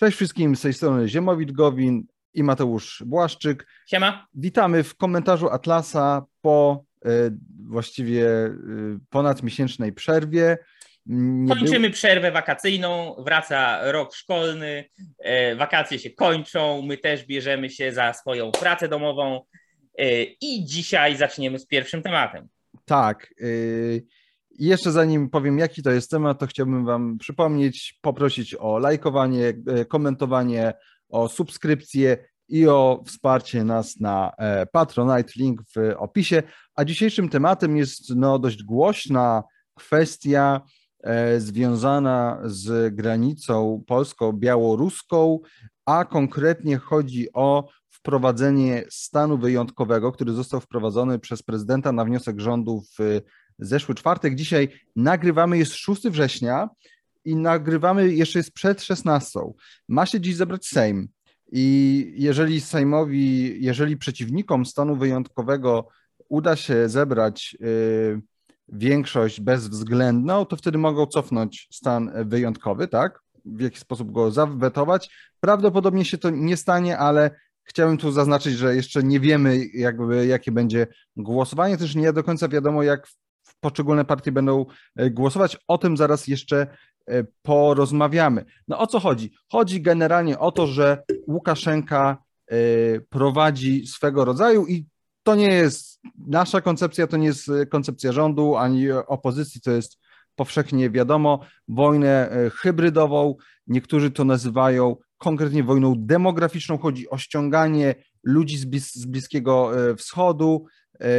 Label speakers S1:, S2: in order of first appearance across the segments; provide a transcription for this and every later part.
S1: Cześć wszystkim, z tej strony Ziemowit Gowin i Mateusz Błaszczyk.
S2: Siema.
S1: Witamy w komentarzu Atlasa po y, właściwie y, ponadmiesięcznej przerwie.
S2: Nie Kończymy był... przerwę wakacyjną, wraca rok szkolny, e, wakacje się kończą, my też bierzemy się za swoją pracę domową e, i dzisiaj zaczniemy z pierwszym tematem.
S1: Tak. Y i jeszcze zanim powiem, jaki to jest temat, to chciałbym Wam przypomnieć, poprosić o lajkowanie, e, komentowanie, o subskrypcję i o wsparcie nas na e, Patronite, link w opisie. A dzisiejszym tematem jest no, dość głośna kwestia e, związana z granicą polsko-białoruską, a konkretnie chodzi o wprowadzenie stanu wyjątkowego, który został wprowadzony przez prezydenta na wniosek rządu w zeszły czwartek. Dzisiaj nagrywamy, jest 6 września i nagrywamy jeszcze jest przed 16. Ma się dziś zebrać Sejm. I jeżeli Sejmowi, jeżeli przeciwnikom stanu wyjątkowego uda się zebrać y, większość bezwzględną, to wtedy mogą cofnąć stan wyjątkowy, tak? W jaki sposób go zawetować. Prawdopodobnie się to nie stanie, ale chciałbym tu zaznaczyć, że jeszcze nie wiemy, jakby, jakie będzie głosowanie. Też nie do końca wiadomo, jak poszczególne partie będą e, głosować. O tym zaraz jeszcze e, porozmawiamy. No o co chodzi? Chodzi generalnie o to, że Łukaszenka e, prowadzi swego rodzaju i to nie jest nasza koncepcja, to nie jest koncepcja rządu ani opozycji, to jest powszechnie wiadomo, wojnę hybrydową. Niektórzy to nazywają konkretnie wojną demograficzną. Chodzi o ściąganie ludzi z, blis z Bliskiego Wschodu,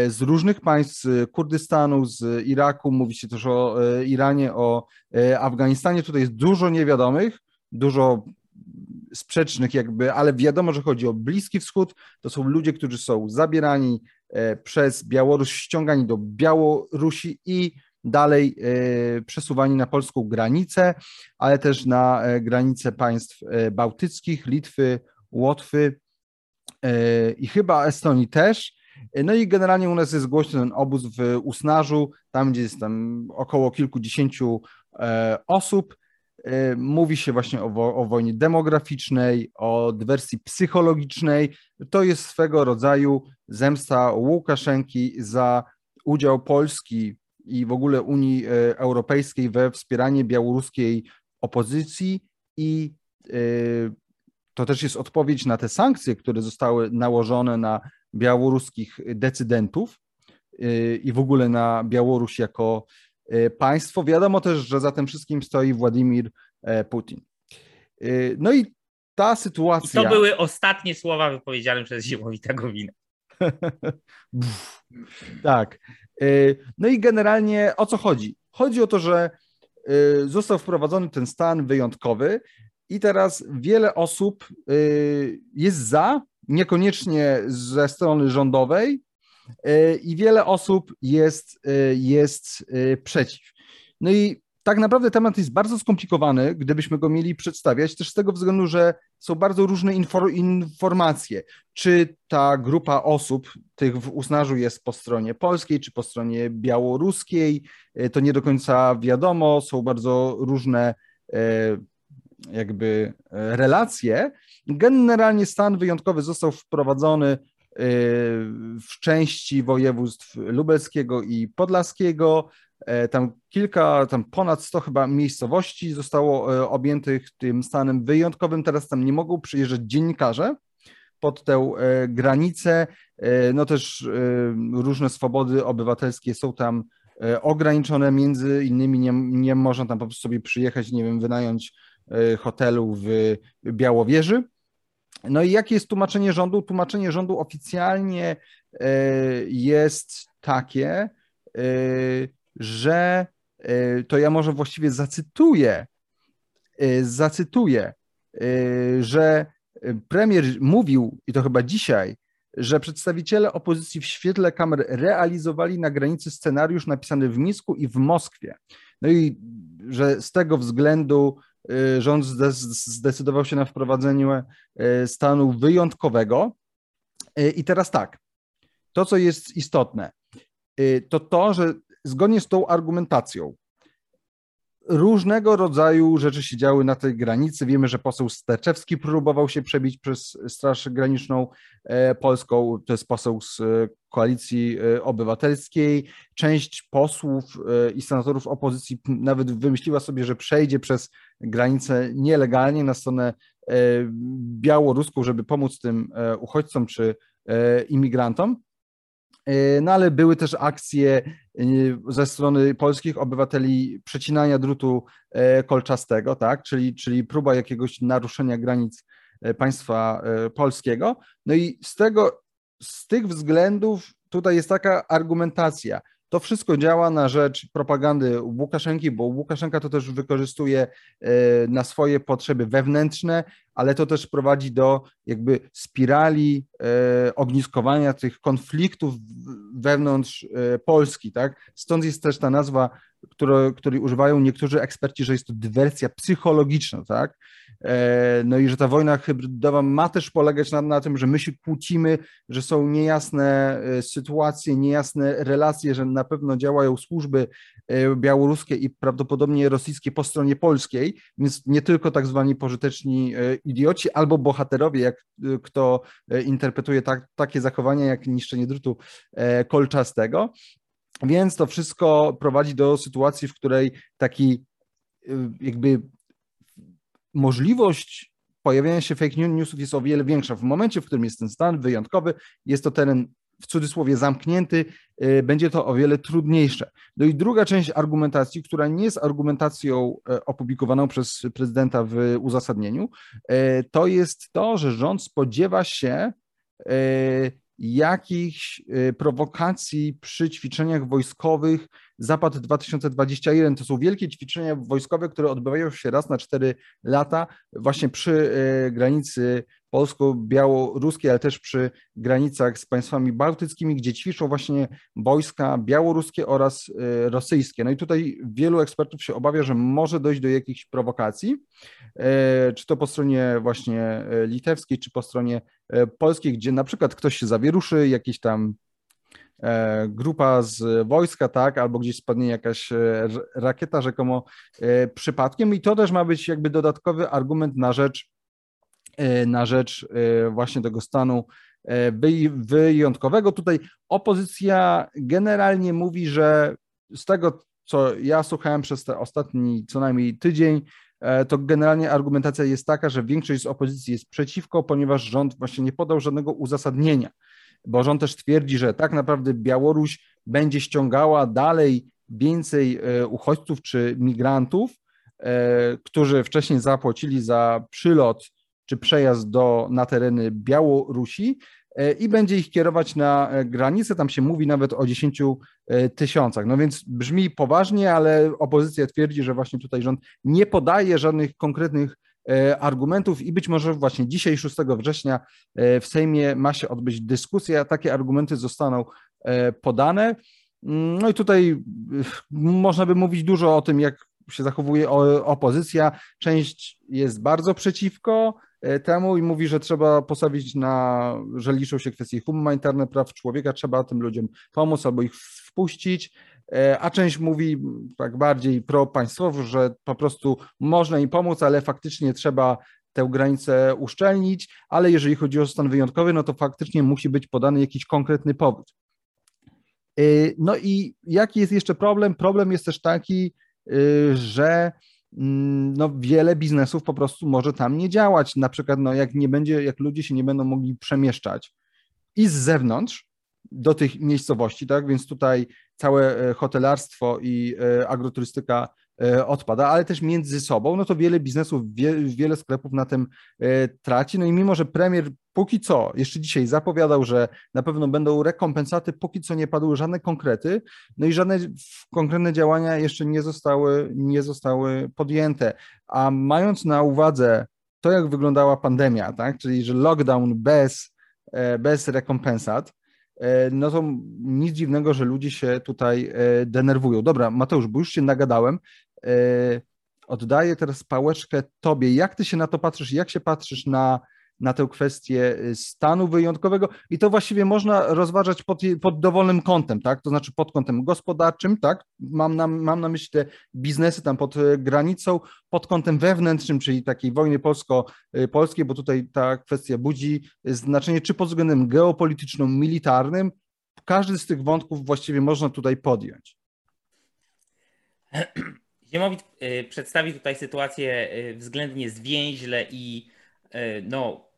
S1: z różnych państw, z Kurdystanu, z Iraku, mówi się też o e, Iranie, o e, Afganistanie. Tutaj jest dużo niewiadomych, dużo sprzecznych jakby, ale wiadomo, że chodzi o Bliski Wschód. To są ludzie, którzy są zabierani przez Białoruś, ściągani do Białorusi i dalej przesuwani na polską granicę, ale też na granicę państw bałtyckich, Litwy, Łotwy i chyba Estonii też. No i generalnie u nas jest głośny ten obóz w Usnarzu, tam gdzie jest tam około kilkudziesięciu e, osób. E, mówi się właśnie o, o wojnie demograficznej, o dywersji psychologicznej. To jest swego rodzaju zemsta Łukaszenki za udział Polski i w ogóle Unii e, Europejskiej we wspieranie białoruskiej opozycji i to też jest odpowiedź na te sankcje, które zostały nałożone na białoruskich decydentów y, i w ogóle na Białoruś jako y, państwo. Wiadomo też, że za tym wszystkim stoi Władimir e, Putin. Y, no i ta sytuacja.
S2: I to były ostatnie słowa wypowiedziane przez Zimowita Gowina.
S1: tak. No i generalnie o co chodzi? Chodzi o to, że został wprowadzony ten stan wyjątkowy i teraz wiele osób jest za, niekoniecznie ze strony rządowej e, i wiele osób jest, e, jest e, przeciw. No i tak naprawdę temat jest bardzo skomplikowany, gdybyśmy go mieli przedstawiać, też z tego względu, że są bardzo różne informacje. Czy ta grupa osób, tych w Usnarzu jest po stronie polskiej, czy po stronie białoruskiej, to nie do końca wiadomo. Są bardzo różne jakby relacje. Generalnie stan wyjątkowy został wprowadzony y, w części województw lubelskiego i podlaskiego. E, tam kilka, tam ponad 100 chyba miejscowości zostało e, objętych tym stanem wyjątkowym. Teraz tam nie mogą przyjeżdżać dziennikarze pod tę e, granicę. No też różne swobody obywatelskie są tam ograniczone, między innymi nie, nie można tam po prostu sobie przyjechać, nie wiem, wynająć hotelu w Białowieży. No i jakie jest tłumaczenie rządu? Tłumaczenie rządu oficjalnie e, jest takie, e, że e, to ja może właściwie zacytuję, zacytuję, że premier mówił, i to chyba dzisiaj, że przedstawiciele opozycji w świetle kamer realizowali na granicy scenariusz napisany w Mińsku i w Moskwie. No i że z tego względu rząd zdecydował się na wprowadzeniu y, stanu wyjątkowego. Y, I teraz tak, to co jest istotne, to to, że zgodnie z tą argumentacją różnego rodzaju rzeczy się działy na tej granicy. Wiemy, że poseł Steczewski próbował się przebić przez Straż Graniczną e, Polską, to jest poseł z e, Koalicji e, Obywatelskiej. Część posłów i senatorów opozycji nawet wymyśliła sobie, że przejdzie przez granicę nielegalnie na stronę białoruską, żeby pomóc tym uchodźcom czy imigrantom. E, no ale były też akcje e, ze strony polskich obywateli przecinania drutu e, kolczastego, tak? czyli, czyli próba jakiegoś naruszenia granic państwa polskiego. No i z tego, z tych względów tutaj jest taka argumentacja. To wszystko działa na rzecz propagandy Łukaszenki, bo Łukaszenka to też wykorzystuje na swoje potrzeby wewnętrzne, ale to też prowadzi do jakby spirali e, ogniskowania tych konfliktów wewnątrz e, Polski, tak? Stąd jest też ta nazwa, które, której używają niektórzy eksperci, że jest to dywersja psychologiczna, tak? E, no i że ta wojna hybrydowa ma też polegać na, na tym, że my się kłócimy, że są niejasne sytuacje, niejasne relacje, że na pewno działają służby białoruskie i prawdopodobnie rosyjskie po stronie polskiej, więc nie tylko tak zwani pożyteczni idioci albo bohaterowie, jak kto interpretuje tak, takie zachowania jak niszczenie drutu e, kolczastego. Więc to wszystko prowadzi do sytuacji, w której taki jakby możliwość pojawiania się fake newsów jest o wiele większa. W momencie, w którym jest ten stan wyjątkowy, jest to teren w cudzysłowie zamknięty, y, będzie to o wiele trudniejsze. No i druga część argumentacji, która nie jest argumentacją e, opublikowaną przez prezydenta w uzasadnieniu, e, to jest to, że rząd spodziewa się e, jakichś prowokacji przy ćwiczeniach wojskowych Zapad 2021 to są wielkie ćwiczenia wojskowe, które odbywają się raz na cztery lata właśnie przy granicy polsko-białoruskiej, ale też przy granicach z państwami bałtyckimi, gdzie ćwiczą właśnie wojska białoruskie oraz y, rosyjskie. No i tutaj wielu ekspertów się obawia, że może dojść do jakichś prowokacji, e, czy to po stronie właśnie e, litewskiej, czy po stronie e, polskiej, gdzie na przykład ktoś się zawieruszy, jakiś tam grupa z wojska, tak, albo gdzieś spadnie jakaś rakieta rzekomo przypadkiem i to też ma być jakby dodatkowy argument na rzecz E, na rzecz e, właśnie tego stanu e, wyjątkowego. Tutaj opozycja generalnie mówi, że z tego, co ja słuchałem przez ten ostatni co najmniej tydzień, to generalnie argumentacja jest taka, że większość z opozycji jest przeciwko, ponieważ rząd właśnie nie podał żadnego uzasadnienia, bo rząd też twierdzi, że tak naprawdę Białoruś będzie ściągała dalej więcej uchodźców czy migrantów, którzy wcześniej zapłacili za przylot czy przejazd do, na tereny Białorusi e, i będzie ich kierować na e, granicę. Tam się mówi nawet o 10 e, tysiącach. No więc brzmi poważnie, ale opozycja twierdzi, że właśnie tutaj rząd nie podaje żadnych konkretnych argumentów i być może właśnie dzisiaj, 6 września, w Sejmie ma się odbyć dyskusja, takie argumenty zostaną podane. Mm, no i tutaj można by mówić dużo o tym, jak się zachowuje opozycja. Część jest bardzo przeciwko, E, temu i mówi, że trzeba postawić na, że liczą się kwestie humanitarne praw człowieka, trzeba tym ludziom pomóc albo ich wpuścić, e, a część mówi tak bardziej propaństwowo, że po prostu można im pomóc, ale faktycznie trzeba tę granicę uszczelnić, ale jeżeli chodzi o stan wyjątkowy, no to faktycznie musi być podany jakiś konkretny powód. E, no i jaki jest jeszcze problem? Problem jest też taki, że Mm, no, wiele biznesów po prostu może tam nie działać. Na przykład, no, jak nie będzie, jak ludzie się nie będą mogli przemieszczać i z zewnątrz do tych miejscowości, tak? Więc tutaj całe e, hotelarstwo i e, agroturystyka E, odpada, ale też między sobą, no to wiele biznesów, wiele sklepów na tym traci. No i mimo, że premier póki co, jeszcze dzisiaj zapowiadał, że na pewno będą rekompensaty, póki co nie padły żadne konkrety, no i żadne konkretne działania jeszcze nie zostały, nie zostały podjęte. A mając na uwadze to, jak wyglądała pandemia, tak, czyli że lockdown bez, bez rekompensat, no to nic dziwnego, że ludzie się tutaj denerwują. Dobra, Mateusz, bo już się nagadałem, E, oddaję teraz pałeczkę Tobie. Jak Ty się na to patrzysz? Jak się patrzysz na, na tę kwestię stanu wyjątkowego i to właściwie można rozważać pod, pod dowolnym kątem, tak? To znaczy pod kątem gospodarczym, tak? Mam na, mam na myśli te biznesy tam pod granicą, pod kątem wewnętrznym, czyli takiej wojny polsko-polskiej, bo tutaj ta kwestia budzi znaczenie, czy pod względem geopolityczno-militarnym, każdy z tych wątków właściwie można tutaj podjąć.
S2: Ziemowit y, przedstawi tutaj sytuację y, względnie zwięźle i y, no,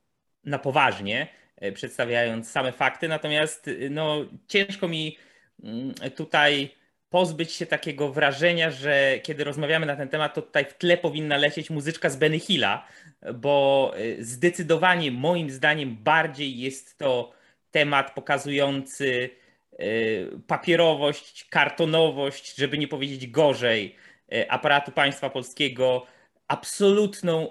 S2: na poważnie, przedstawiając same fakty, natomiast no, ciężko mi mm, tutaj pozbyć się takiego wrażenia, że kiedy rozmawiamy na ten temat, to tutaj w tle powinna lecieć muzyczka z Benny Hilla, bo zdecydowanie moim zdaniem bardziej jest to temat pokazujący papierowość, kartonowość, żeby nie powiedzieć gorzej, E, aparatu państwa polskiego absolutną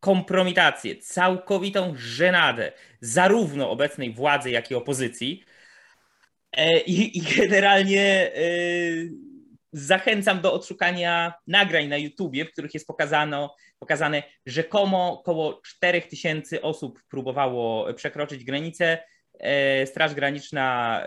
S2: kompromitację, całkowitą żenadę zarówno obecnej władzy, jak i opozycji. E, I, i generalnie e, zachęcam do odszukania nagrań na YouTubie, w których jest pokazano, pokazane rzekomo około 4000 osób próbowało przekroczyć granicę. Straż Graniczna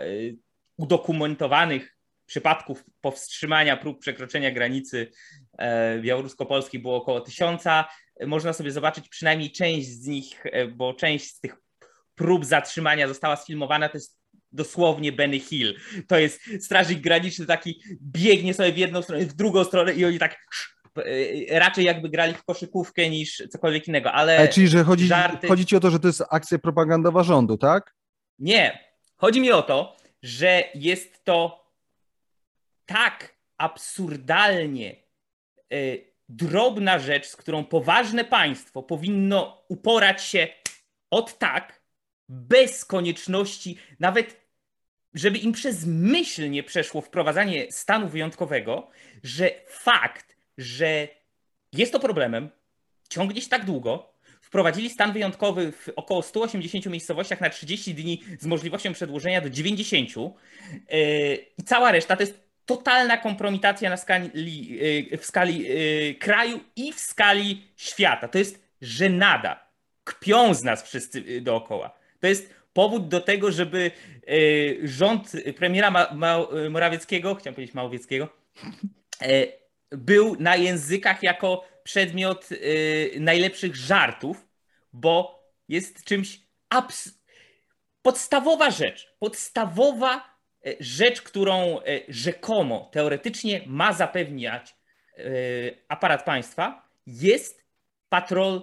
S2: udokumentowanych przypadków powstrzymania prób przekroczenia granicy e, białorusko-polskiej było około tysiąca. Można sobie zobaczyć przynajmniej część z nich, e, bo część z tych prób zatrzymania została sfilmowana. To jest dosłownie Benny Hill. To jest strażnik graniczny taki biegnie sobie w jedną stronę, w drugą stronę i oni tak e, raczej jakby grali w koszykówkę niż cokolwiek innego, ale...
S1: ale czyli, że chodzi, żarty... chodzi ci o to, że to jest akcja propagandowa rządu, tak?
S2: Nie. Chodzi mi o to, że jest to tak absurdalnie y, drobna rzecz, z którą poważne państwo powinno uporać się od tak, bez konieczności, nawet żeby im przez myśl nie przeszło wprowadzanie stanu wyjątkowego, że fakt, że jest to problemem, ciągnie się tak długo, wprowadzili stan wyjątkowy w około 180 miejscowościach na 30 dni z możliwością przedłużenia do 90 y, i cała reszta to jest totalna kompromitacja na skali, y, w skali y, kraju i w skali świata. To jest żenada. Kpią z nas wszyscy y, dookoła. To jest powód do tego, żeby rząd premiera Ma Ma Morawieckiego, chciałem powiedzieć Małowieckiego, był na językach jako przedmiot najlepszych żartów, bo jest czymś abs podstawowa rzecz, podstawowa E, rzecz, którą e, rzekomo, teoretycznie ma zapewniać e, aparat państwa, jest patrol,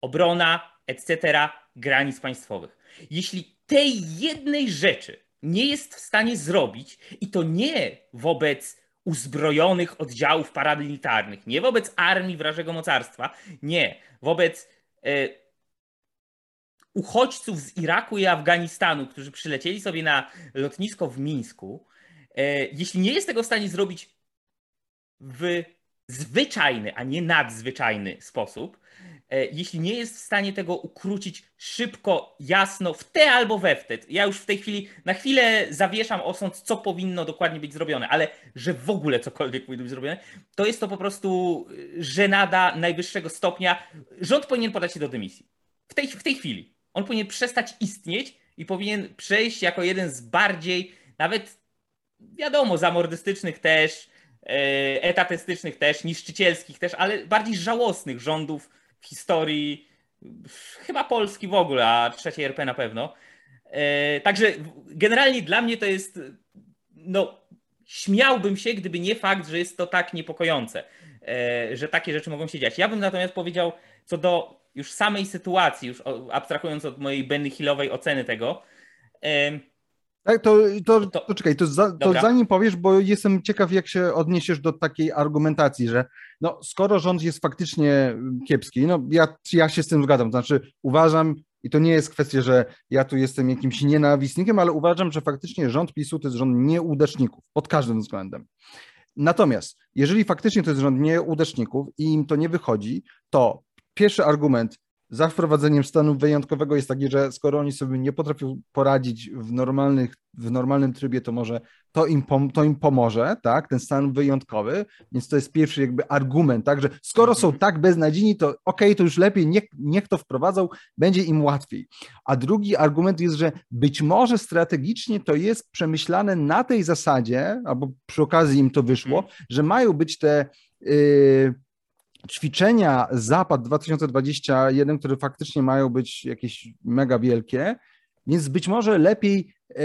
S2: obrona, etc. granic państwowych. Jeśli tej jednej rzeczy nie jest w stanie zrobić, i to nie wobec uzbrojonych oddziałów paramilitarnych, nie wobec armii wrażego mocarstwa, nie, wobec uchodźców z Iraku i Afganistanu, którzy przylecieli sobie na lotnisko w Mińsku, e, jeśli nie jest tego w stanie zrobić w zwyczajny, a nie nadzwyczajny sposób, e, jeśli nie jest w stanie tego ukrócić szybko, jasno, w te albo we w te, ja już w tej chwili na chwilę zawieszam osąd, co powinno dokładnie być zrobione, ale że w ogóle cokolwiek powinno być zrobione, to jest to po prostu żenada najwyższego stopnia. Rząd powinien podać się do dymisji. W tej, w tej chwili on powinien przestać istnieć i powinien przejść jako jeden z bardziej, nawet wiadomo, zamordystycznych też, e, etatystycznych też, niszczycielskich też, ale bardziej żałosnych rządów w historii chyba Polski w ogóle, a trzeciej RP na pewno. E, także generalnie dla mnie to jest, no, śmiałbym się, gdyby nie fakt, że jest to tak niepokojące, e, że takie rzeczy mogą się dziać. Ja bym natomiast powiedział co do już samej sytuacji, już abstrahując od mojej Benny Hillowej oceny tego.
S1: Tak, to, to, to, to czekaj, to, za, to zanim powiesz, bo jestem ciekaw, jak się odniesiesz do takiej argumentacji, że no, skoro rząd jest faktycznie kiepski, no ja, ja się z tym zgadzam, to znaczy uważam, i to nie jest kwestia, że ja tu jestem jakimś nienawistnikiem, ale uważam, że faktycznie rząd PiSu to jest rząd nieudaczników pod każdym względem. Natomiast jeżeli faktycznie to jest rząd nieudaczników i im to nie wychodzi, to pierwszy argument, za wprowadzeniem stanu wyjątkowego jest taki, że skoro oni sobie nie potrafią poradzić w, normalnych, w normalnym trybie, to może to im, pom to im pomoże, tak, ten stan wyjątkowy, więc to jest pierwszy jakby argument, tak, że skoro są mhm. tak beznadziejni, to okej, okay, to już lepiej, niech, niech to wprowadzą, będzie im łatwiej. A drugi argument jest, że być może strategicznie to jest przemyślane na tej zasadzie, albo przy okazji im to wyszło, mhm. że mają być te yy, ćwiczenia Zapad 2021, które faktycznie mają być jakieś mega wielkie, więc być może lepiej e,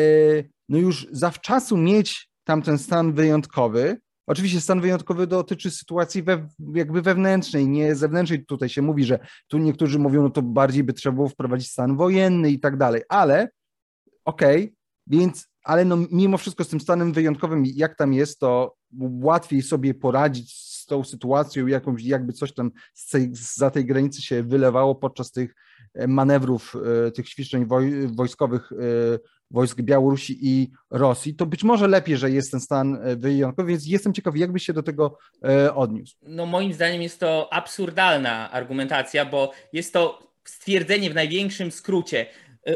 S1: no już zawczasu mieć tamten stan wyjątkowy. Oczywiście stan wyjątkowy dotyczy sytuacji we, jakby wewnętrznej, nie zewnętrznej. Tutaj się mówi, że tu niektórzy mówią, no to bardziej by trzeba było wprowadzić stan wojenny i tak dalej, ale okej, okay, więc ale no mimo wszystko z tym stanem wyjątkowym, jak tam jest, to łatwiej sobie poradzić tą sytuacją, jakąś, jakby coś tam z tej, za tej granicy się wylewało podczas tych e, manewrów, e, tych ćwiczeń woj, wojskowych e, wojsk Białorusi i Rosji, to być może lepiej, że jest ten stan wyjątkowy, więc jestem ciekawy, jakby się do tego odniósł.
S2: No moim zdaniem jest to absurdalna argumentacja, bo jest to stwierdzenie w największym skrócie,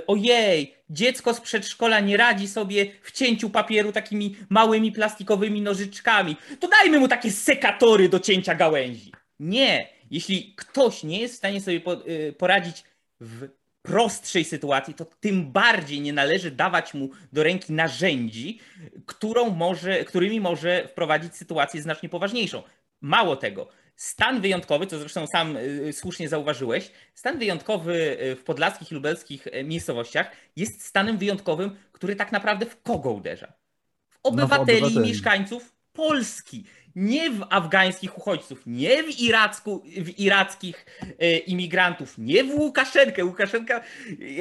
S2: ojej, dziecko z przedszkola nie radzi sobie w cięciu papieru takimi małymi plastikowymi nożyczkami, to dajmy mu takie sekatory do cięcia gałęzi. Nie, jeśli ktoś nie jest w stanie sobie e, poradzić w prostszej sytuacji, to tym bardziej nie należy dawać mu do ręki narzędzi, którą może, którymi może wprowadzić sytuację znacznie poważniejszą. Mało tego, Stan wyjątkowy, co zresztą sam y, słusznie zauważyłeś, stan wyjątkowy y, w podlaskich i lubelskich y, miejscowościach jest stanem wyjątkowym, który tak naprawdę w kogo uderza? W obywateli, no, w obywateli. i mieszkańców Polski. Nie w afgańskich uchodźców, nie w, iracku, w irackich imigrantów, nie w Łukaszenkę. Łukaszenka,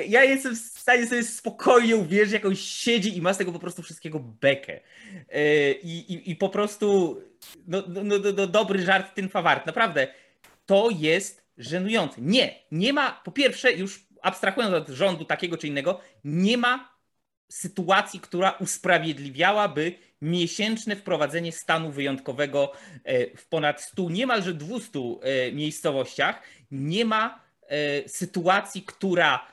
S2: ja jestem w stanie sobie spokojnie uwierzyć, jak on siedzi i ma z tego po prostu wszystkiego bekę. I, i, i po prostu no, no, no, no, dobry żart ten fawart. Naprawdę, to jest żenujące. Nie, nie ma, po pierwsze, już abstrahując od rządu takiego czy innego, nie ma sytuacji, która usprawiedliwiałaby miesięczne wprowadzenie stanu wyjątkowego e, w ponad 100, niemalże 200 e, miejscowościach. Nie ma e, sytuacji, która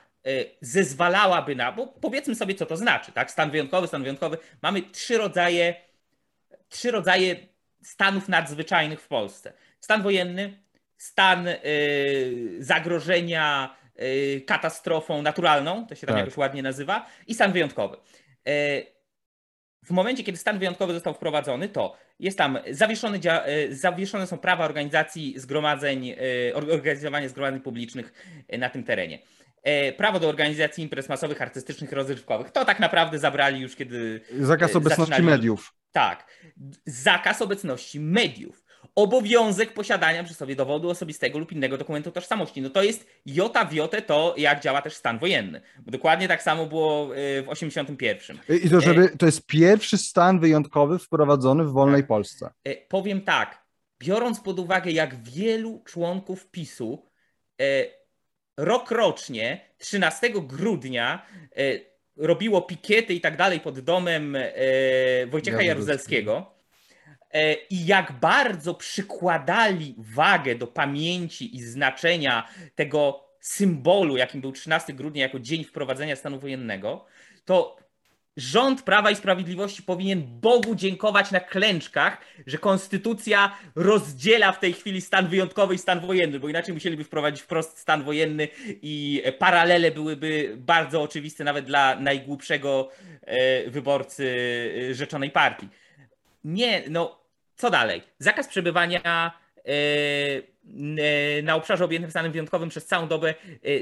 S2: zezwalałaby na, bo powiedzmy sobie, co to znaczy, tak? Stan wyjątkowy, stan wyjątkowy. Mamy trzy rodzaje, trzy rodzaje stanów nadzwyczajnych w Polsce. Stan wojenny, stan zagrożenia katastrofą naturalną, to się tam tak. jakoś ładnie nazywa, i stan wyjątkowy. W momencie, kiedy stan wyjątkowy został wprowadzony, to jest tam zawieszone, zawieszone są prawa organizacji zgromadzeń, organizowania zgromadzeń publicznych na tym terenie. Prawo do organizacji imprez masowych, artystycznych, rozrywkowych. To tak naprawdę zabrali już kiedy.
S1: Zakaz obecności zaczynali... mediów.
S2: Tak. Zakaz obecności mediów. Obowiązek posiadania przy sobie dowodu osobistego lub innego dokumentu tożsamości. No to jest jota w jotę to, jak działa też stan wojenny. Bo dokładnie tak samo było y, w 81.
S1: I to, żeby, to jest pierwszy stan wyjątkowy wprowadzony w wolnej tak. Polsce.
S2: Y, powiem tak, biorąc pod uwagę, jak wielu członków PiSu rok rocznie, 13 grudnia robiło pikiety i tak dalej pod domem e, Wojciecha Jaruzelskiego e, i jak bardzo przykładali wagę do pamięci i znaczenia tego symbolu, jakim był 13 grudnia jako dzień wprowadzenia stanu wojennego, to rząd Prawa i Sprawiedliwości powinien Bogu dziękować na klęczkach, że konstytucja rozdziela w tej chwili stan wyjątkowy i stan wojenny, bo inaczej musieliby wprowadzić wprost stan wojenny i paralele byłyby bardzo oczywiste nawet dla najgłupszego e, wyborcy e, rzeczonej partii. Nie, no co dalej? Zakaz przebywania e, na obszarze objętym stanem wyjątkowym przez całą dobę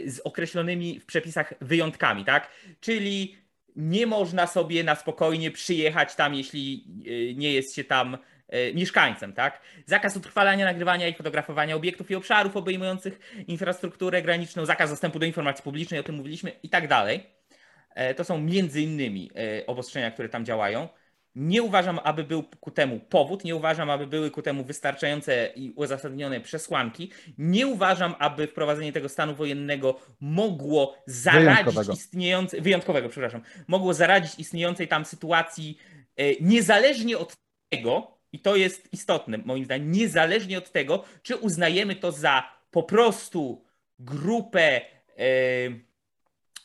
S2: z określonymi w przepisach wyjątkami, tak? Czyli nie można sobie na spokojnie przyjechać tam, jeśli e, nie jest się tam e, mieszkańcem, tak? Zakaz utrwalania, nagrywania i fotografowania obiektów i obszarów obejmujących infrastrukturę graniczną, zakaz dostępu do informacji publicznej, o tym mówiliśmy i tak dalej. E, to są między innymi obostrzenia, które tam działają. Nie uważam, aby był ku temu powód, nie uważam, aby były ku temu wystarczające i uzasadnione przesłanki. Nie uważam, aby wprowadzenie tego stanu wojennego mogło zaradzić istniejącej, wyjątkowego, przepraszam, mogło zaradzić istniejącej tam sytuacji e, niezależnie od tego, i to jest istotne moim zdaniem, niezależnie od tego, czy uznajemy to za po prostu grupę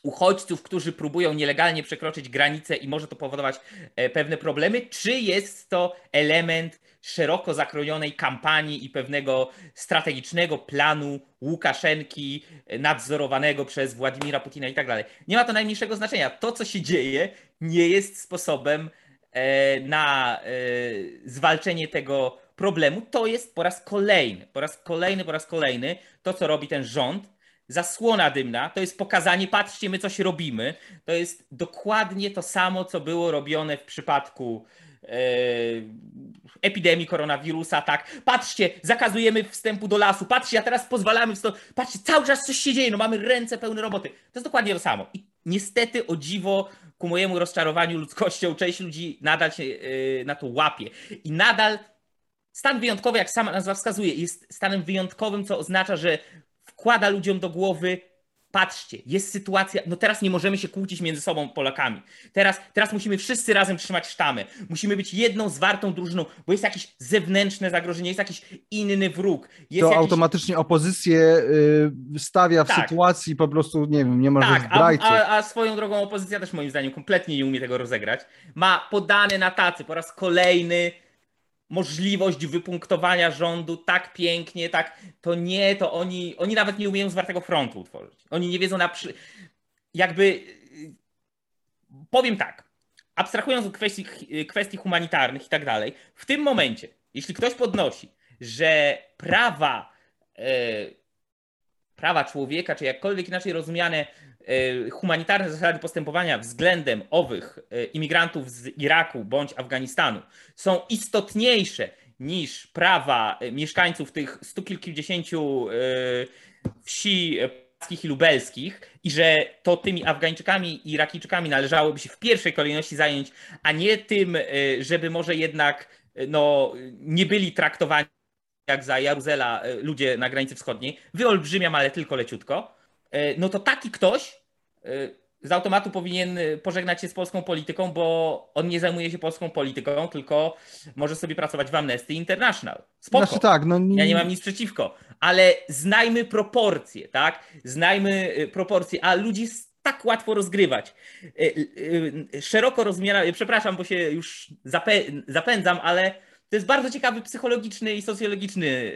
S2: uchodźców, którzy próbują nielegalnie przekroczyć granicę i może to powodować e, pewne problemy, czy jest to element szeroko zakrojonej kampanii i pewnego strategicznego planu Łukaszenki e, nadzorowanego przez Władimira Putina i tak dalej. Nie ma to najmniejszego znaczenia. To, co się dzieje, nie jest sposobem e, na zwalczenie tego problemu. To jest po raz kolejny, po raz kolejny, po raz kolejny to, co robi ten rząd zasłona dymna, to jest pokazanie, patrzcie, my coś robimy. To jest dokładnie to samo, co było robione w przypadku e, epidemii koronawirusa, tak, patrzcie, zakazujemy wstępu do lasu, patrzcie, a teraz pozwalamy wstąp, patrzcie, cały czas coś się dzieje, no mamy ręce pełne roboty. To jest dokładnie to samo. I niestety, o dziwo, ku mojemu rozczarowaniu ludzkością, część ludzi nadal się e, na to łapie. I nadal stan wyjątkowy, jak sama nazwa wskazuje, jest stanem wyjątkowym, co oznacza, że wkłada ludziom do głowy, patrzcie, jest sytuacja, no teraz nie możemy się kłócić między sobą Polakami. Teraz, teraz musimy wszyscy razem trzymać sztamy. Musimy być jedną zwartą drużyną, bo jest jakieś zewnętrzne zagrożenie, jest jakiś inny wróg. Jest
S1: to
S2: jakiś...
S1: automatycznie opozycję y, stawia w tak. sytuacji po prostu, nie wiem, nie może tak,
S2: zdrajców. A, a, a swoją drogą opozycja też moim zdaniem kompletnie nie umie tego rozegrać. Ma podane na tacy po raz kolejny możliwość wypunktowania rządu tak pięknie, tak, to nie, to oni, oni nawet nie umieją zwartego frontu utworzyć. Oni nie wiedzą na przy... jakby powiem tak, abstrahując od kwestii, kwestii humanitarnych i tak dalej, w tym momencie, jeśli ktoś podnosi, że prawa, e, prawa człowieka, czy jakkolwiek inaczej rozumiane humanitarne zasady postępowania względem owych e, imigrantów z Iraku bądź Afganistanu są istotniejsze niż prawa e, mieszkańców tych stu kilkudziesięciu wsi i lubelskich i że to tymi Afgańczykami i Irakijczykami należałoby się w pierwszej kolejności zająć, a nie tym, żeby może jednak no, nie byli traktowani jak za Jaruzela ludzie na granicy wschodniej. Wyolbrzymiam, ale tylko leciutko E, no to taki ktoś e, z automatu powinien e, pożegnać się z polską polityką, bo on nie zajmuje się polską polityką, tylko może sobie pracować w Amnesty International. Spoko. Znaczy tak, no... Ja nie mam nic przeciwko, ale znajmy proporcje, tak? Znajmy proporcje, a ludzi tak łatwo rozgrywać. Szeroko rozumiana, przepraszam, bo się już zapędzam, ale to jest bardzo ciekawy psychologiczny i socjologiczny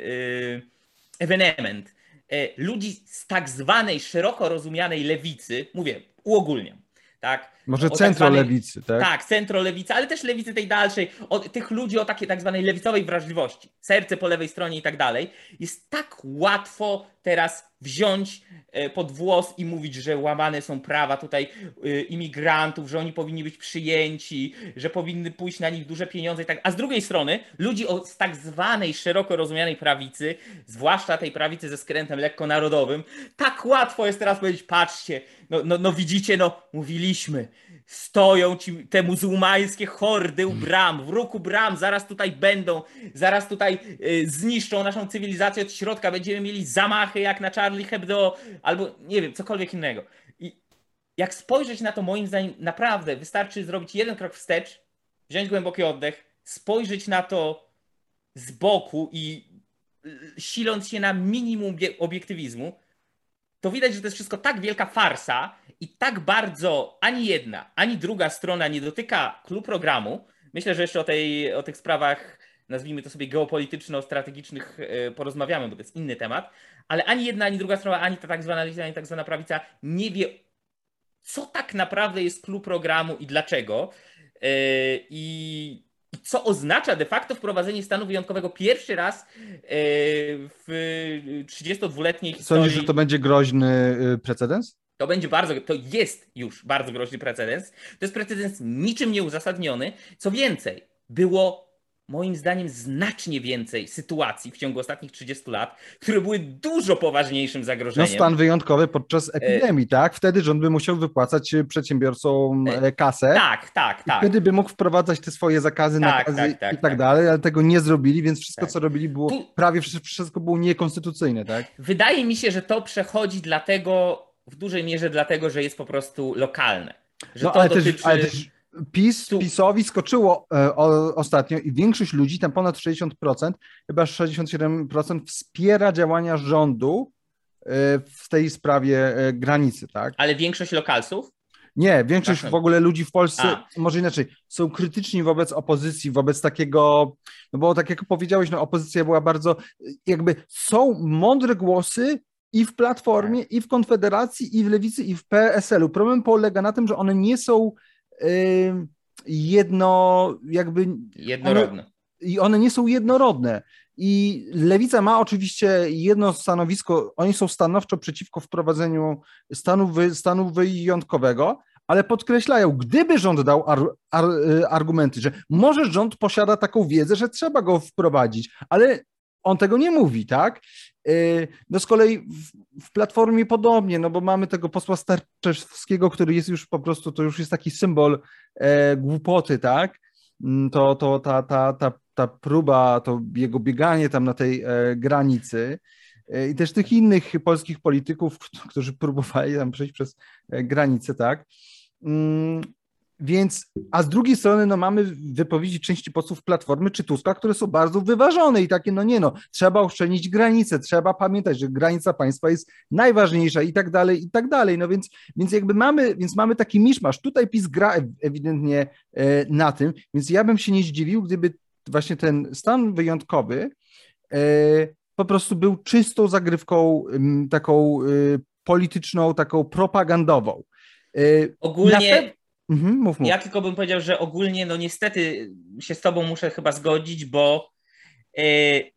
S2: ewenement. E, ludzi z tak zwanej szeroko rozumianej lewicy, mówię, uogólniam, tak?
S1: Może tak centro lewicy, tak?
S2: Tak, centro lewicy, ale też lewicy tej dalszej, tych ludzi o takiej tak zwanej lewicowej wrażliwości, serce po lewej stronie i tak dalej, jest tak łatwo teraz wziąć e, pod włos i mówić, że łamane są prawa tutaj e, imigrantów, że oni powinni być przyjęci, że powinny pójść na nich duże pieniądze i tak. A z drugiej strony ludzi o, z tak zwanej szeroko rozumianej prawicy, zwłaszcza tej prawicy ze skrętem lekko narodowym, tak łatwo jest teraz powiedzieć, patrzcie, no, no, no widzicie, no mówiliśmy, stoją ci te muzułmańskie hordy u bram, w ruku bram, zaraz tutaj będą, zaraz tutaj y, zniszczą naszą cywilizację od środka, będziemy mieli zamachy jak na Charlie Hebdo, albo nie wiem, cokolwiek innego. I jak spojrzeć na to, moim zdaniem, naprawdę wystarczy zrobić jeden krok wstecz, wziąć głęboki oddech, spojrzeć na to z boku i y, siląc się na minimum obiektywizmu, to widać, że to jest wszystko tak wielka farsa i tak bardzo ani jedna, ani druga strona nie dotyka klubu programu. Myślę, że jeszcze o, tej, o tych sprawach, nazwijmy to sobie geopolityczno-strategicznych, e, porozmawiamy, bo to jest inny temat, ale ani jedna, ani druga strona, ani ta tak zwana lewica, ani tak zwana prawica nie wie, co tak naprawdę jest klub programu i dlaczego. E, i co oznacza de facto wprowadzenie stanu wyjątkowego pierwszy raz e, w 32-letniej historii.
S1: Sądzisz, że to będzie groźny y, precedens?
S2: To będzie bardzo, to jest już bardzo groźny precedens. To jest precedens niczym nieuzasadniony. Co więcej, było moim zdaniem znacznie więcej sytuacji w ciągu ostatnich 30 lat, które były dużo poważniejszym zagrożeniem.
S1: No stan wyjątkowy podczas e, epidemii, e... tak? Wtedy rząd by musiał wypłacać przedsiębiorcom e... kasę.
S2: Tak, tak, tak.
S1: Wtedy by mógł wprowadzać te swoje zakazy, tak, nakazy tak, tak, i tak, tak, dalej, ale tego nie zrobili, więc wszystko, tak. co robili, było tu... prawie wszystko było niekonstytucyjne, tak?
S2: Wydaje mi się, że to przechodzi dlatego, w dużej mierze dlatego, że jest po prostu lokalne. Że
S1: no, ale, dotyczy... też, ale też PiS, PiSowi skoczyło e, o, ostatnio i większość ludzi, tam ponad 60%, chyba 67% wspiera działania rządu w tej sprawie granicy, tak?
S2: Ale większość lokalsów?
S1: Nie, większość w ogóle ludzi w Polsce, A. może inaczej, są krytyczni wobec opozycji, wobec takiego, no bo tak jak powiedziałeś, no opozycja była bardzo, jakby są mądre głosy i w Platformie, i w Konfederacji, i w Lewicy, i w PSL-u. Problem polega na tym, że one nie są jedno, jakby...
S2: Jednorodne.
S1: One, I one nie są jednorodne. I lewica ma oczywiście jedno stanowisko, oni są stanowczo przeciwko wprowadzeniu stanu, wy, stanu wyjątkowego, ale podkreślają, gdyby rząd dał ar, ar, y, argumenty, że może rząd posiada taką wiedzę, że trzeba go wprowadzić, ale on tego nie mówi, tak? Y, no z kolei w, w, Platformie podobnie, no bo mamy tego posła Starczewskiego, który jest już po prostu, to już jest taki symbol e, głupoty, tak? Mm, to, to ta, ta, ta, ta próba, to jego bieganie tam na tej e, granicy e, i też tych innych polskich polityków, którzy próbowali tam przejść przez e, granicę, tak? Więc, a z drugiej strony, no mamy wypowiedzi części posłów Platformy czy Tuska, które są bardzo wyważone i takie, no nie no, trzeba oszczędzić granice, trzeba pamiętać, że granica państwa jest najważniejsza i tak dalej, i tak dalej. No więc, więc jakby mamy, więc mamy taki miszmasz. Tutaj PiS gra ewidentnie e, na tym, więc ja bym się nie zdziwił, gdyby właśnie ten stan wyjątkowy e, po prostu był czystą zagrywką taką e, polityczną, taką propagandową.
S2: Ogólnie Mhm, mów, mów. Ja tylko bym powiedział, że ogólnie, no niestety się z Tobą muszę chyba zgodzić, bo yy,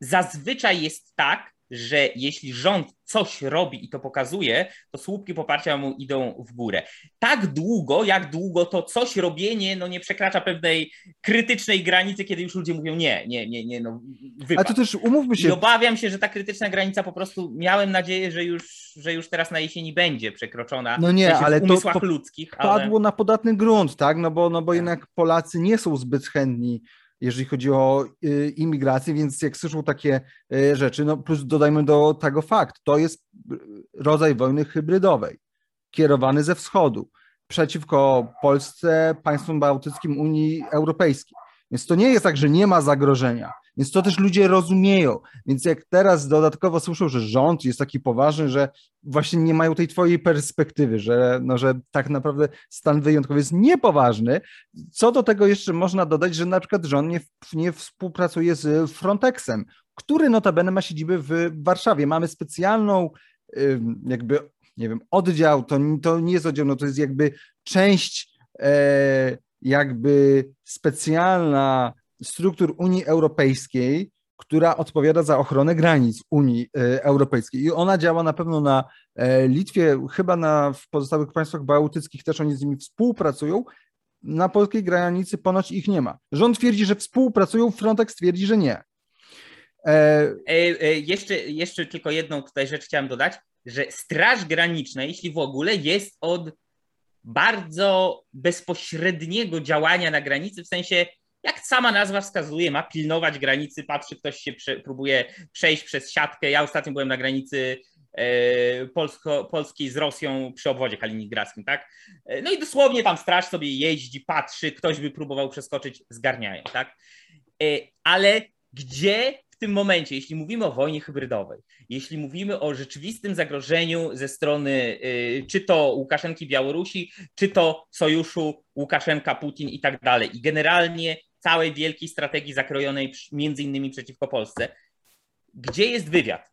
S2: zazwyczaj jest tak, że jeśli rząd coś robi i to pokazuje, to słupki poparcia mu idą w górę. Tak długo, jak długo to coś robienie no nie przekracza pewnej krytycznej granicy, kiedy już ludzie mówią nie, nie, nie, nie, no
S1: wypad. A to też umówmy się.
S2: I obawiam się, że ta krytyczna granica po prostu, miałem nadzieję, że już, że już teraz na jesieni będzie przekroczona.
S1: No nie, ale
S2: to,
S1: to
S2: ludzkich.
S1: Padło ale... na podatny grunt, tak? No bo, no bo tak. jednak Polacy nie są zbyt chętni jeżeli chodzi o y, imigrację, więc jak słyszą takie y, rzeczy, no plus dodajmy do tego fakt, to jest rodzaj wojny hybrydowej, kierowany ze wschodu przeciwko Polsce, państwom bałtyckim, Unii Europejskiej. Więc to nie jest tak, że nie ma zagrożenia. Więc to też ludzie rozumieją. Więc jak teraz dodatkowo słyszą, że rząd jest taki poważny, że właśnie nie mają tej twojej perspektywy, że, no, że tak naprawdę stan wyjątkowy jest niepoważny. Co do tego jeszcze można dodać, że na przykład rząd nie, nie współpracuje z Frontexem, który notabene ma siedzibę w Warszawie. Mamy specjalną jakby, nie wiem, oddział, to, to nie jest oddział, no to jest jakby część e, jakby specjalna struktur Unii Europejskiej, która odpowiada za ochronę granic Unii e, Europejskiej. I ona działa na pewno na e, Litwie, chyba na, w pozostałych państwach bałtyckich też oni z nimi współpracują. Na polskiej granicy ponoć ich nie ma. Rząd twierdzi, że współpracują, Frontex twierdzi, że nie.
S2: E... E, jeszcze, jeszcze tylko jedną tutaj rzecz chciałem dodać, że Straż Graniczna, jeśli w ogóle, jest od bardzo bezpośredniego działania na granicy, w sensie jak sama nazwa wskazuje, ma pilnować granicy, patrzy, ktoś się prze, próbuje przejść przez siatkę. Ja ostatnio byłem na granicy e, polsko, polskiej z Rosją przy obwodzie kaliningradzkim, tak? E, no i dosłownie tam straż sobie jeździ, patrzy, ktoś by próbował przeskoczyć, zgarniają, tak? E, ale gdzie tym momencie, jeśli mówimy o wojnie hybrydowej, jeśli mówimy o rzeczywistym zagrożeniu ze strony czy to Łukaszenki Białorusi, czy to sojuszu Łukaszenka-Putin i tak dalej, i generalnie całej wielkiej strategii zakrojonej między innymi przeciwko Polsce. Gdzie jest wywiad?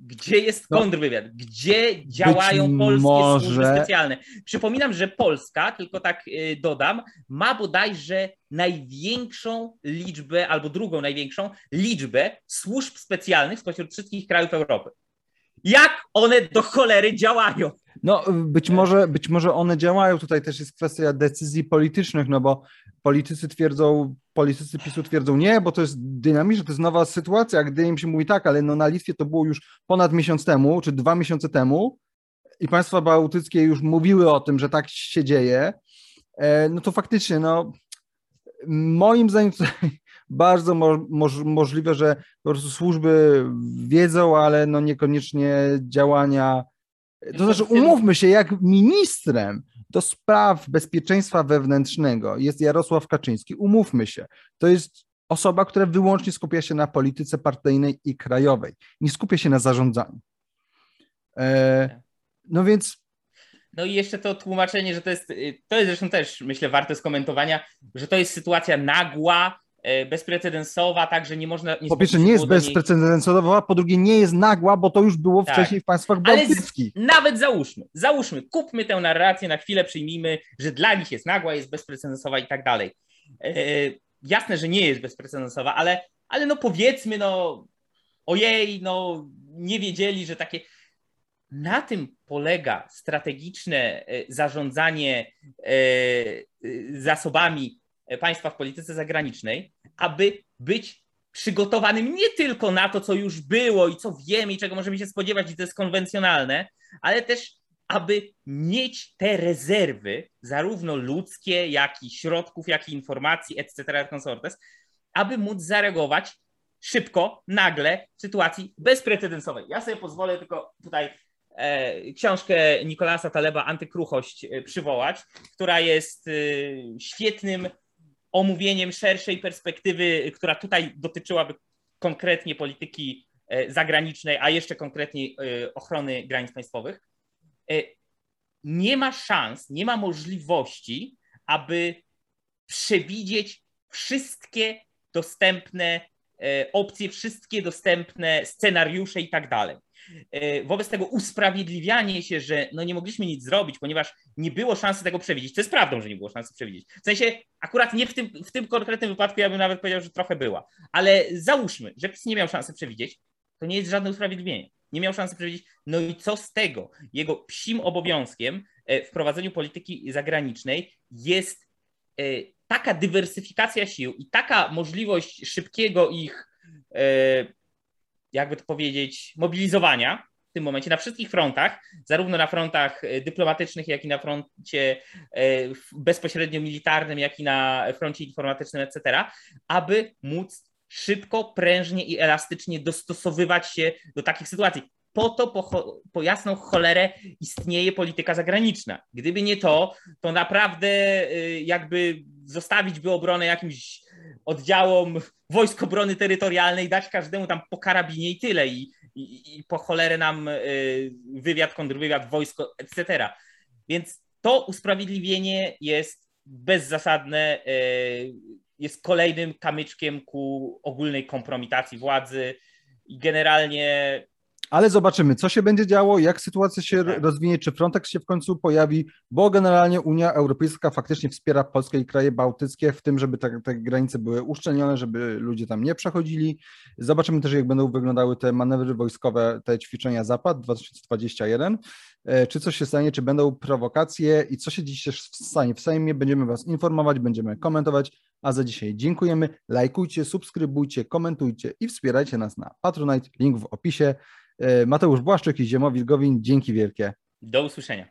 S2: Gdzie jest no, kontrwywiad? Gdzie działają polskie może... służby specjalne? Przypominam, że Polska, tylko tak y, dodam, ma bodajże największą liczbę, albo drugą największą liczbę służb specjalnych spośród wszystkich krajów Europy. Jak one do cholery działają?
S1: No, być może, być może one działają. Tutaj też jest kwestia decyzji politycznych, no bo politycy twierdzą, politycy PiSu twierdzą nie, bo to jest dynamiczne, to jest nowa sytuacja. Gdy im się mówi tak, ale no na Litwie to było już ponad miesiąc temu, czy dwa miesiące temu i państwa bałtyckie już mówiły o tym, że tak się dzieje, e, no to faktycznie, no moim zdaniem bardzo mo możliwe, że po prostu służby wiedzą, ale no niekoniecznie działania to znaczy, umówmy się, jak ministrem do spraw bezpieczeństwa wewnętrznego jest Jarosław Kaczyński, umówmy się, to jest osoba, która wyłącznie skupia się na polityce partyjnej i krajowej, nie skupia się na zarządzaniu. E, no więc.
S2: No i jeszcze to tłumaczenie, że to jest, to jest zresztą też, myślę, warte skomentowania, że to jest sytuacja nagła, bezprecedensowa, także nie można...
S1: Nie po pierwsze nie jest bezprecedensowa, po drugie nie jest nagła, bo to już było tak. wcześniej w państwach bałtyckich.
S2: Ale nawet załóżmy, załóżmy, kupmy tę narrację, na chwilę przyjmijmy, że dla nich jest nagła, jest bezprecedensowa i tak dalej. E, jasne, że nie jest bezprecedensowa, ale, ale no powiedzmy, no ojej, no nie wiedzieli, że takie... Na tym polega strategiczne e, zarządzanie zasobami państwa w polityce zagranicznej, aby być przygotowanym nie tylko na to, co już było i co wiemy i czego możemy się spodziewać, i to jest konwencjonalne, ale też aby mieć te rezerwy, zarówno ludzkie, jak i środków, jak i informacji, etc., consortes, aby móc zareagować szybko, nagle w sytuacji bezprecedensowej. Ja sobie pozwolę tylko tutaj e, książkę Nikolasa Taleba Antykruchość e, przywołać, która jest e, świetnym omówieniem szerszej perspektywy, która tutaj dotyczyłaby konkretnie polityki e, zagranicznej, a jeszcze konkretnie e, ochrony granic państwowych, e, nie ma szans, nie ma możliwości, aby przewidzieć wszystkie dostępne opcje, wszystkie dostępne scenariusze i tak dalej. E, wobec tego usprawiedliwianie się, że no nie mogliśmy nic zrobić, ponieważ nie było szansy tego przewidzieć, to jest prawdą, że nie było szansy przewidzieć. W sensie akurat nie w tym, w tym konkretnym wypadku, ja bym nawet powiedział, że trochę była, ale załóżmy, że PiS nie miał szansy przewidzieć, to nie jest żadne usprawiedliwienie. Nie miał szansy przewidzieć, no i co z tego? Jego psim obowiązkiem e, w prowadzeniu polityki zagranicznej jest e, taka dywersyfikacja sił i taka możliwość szybkiego ich jakby to powiedzieć, mobilizowania w tym momencie na wszystkich frontach, zarówno na frontach e, dyplomatycznych, jak i na froncie e, bezpośrednio militarnym, jak i na froncie informatycznym, etc., aby móc szybko, prężnie i elastycznie dostosowywać się do takich sytuacji. Po to, po, po jasną cholerę istnieje polityka zagraniczna. Gdyby nie to, to naprawdę e, jakby zostawić by obronę jakimś oddziałom Wojsk Obrony Terytorialnej, dać każdemu tam po karabinie i tyle. I, i, i po cholerę nam y, wywiad, kontrwywiad, wojsko, etc. Więc to usprawiedliwienie jest bezzasadne, y, jest kolejnym kamyczkiem ku ogólnej kompromitacji władzy generalnie
S1: ale zobaczymy, co się będzie działo, jak sytuacja się tak. rozwinie, czy Frontex się w końcu pojawi, bo generalnie Unia Europejska faktycznie wspiera Polskę i kraje bałtyckie w tym, żeby te, te granice były uszczelnione, żeby ludzie tam nie przechodzili. Zobaczymy też, jak będą wyglądały te manewry wojskowe, te ćwiczenia Zapad 2021. E, czy coś się stanie, czy będą prowokacje i co się dziś też stanie w Sejmie. Będziemy Was informować, będziemy komentować, a za dzisiaj dziękujemy. Lajkujcie, subskrybujcie, komentujcie i wspierajcie nas na Patronite, link w opisie. E, Mateusz Błaszczyk i Ziemowit Gowin, dzięki wielkie.
S2: Do usłyszenia.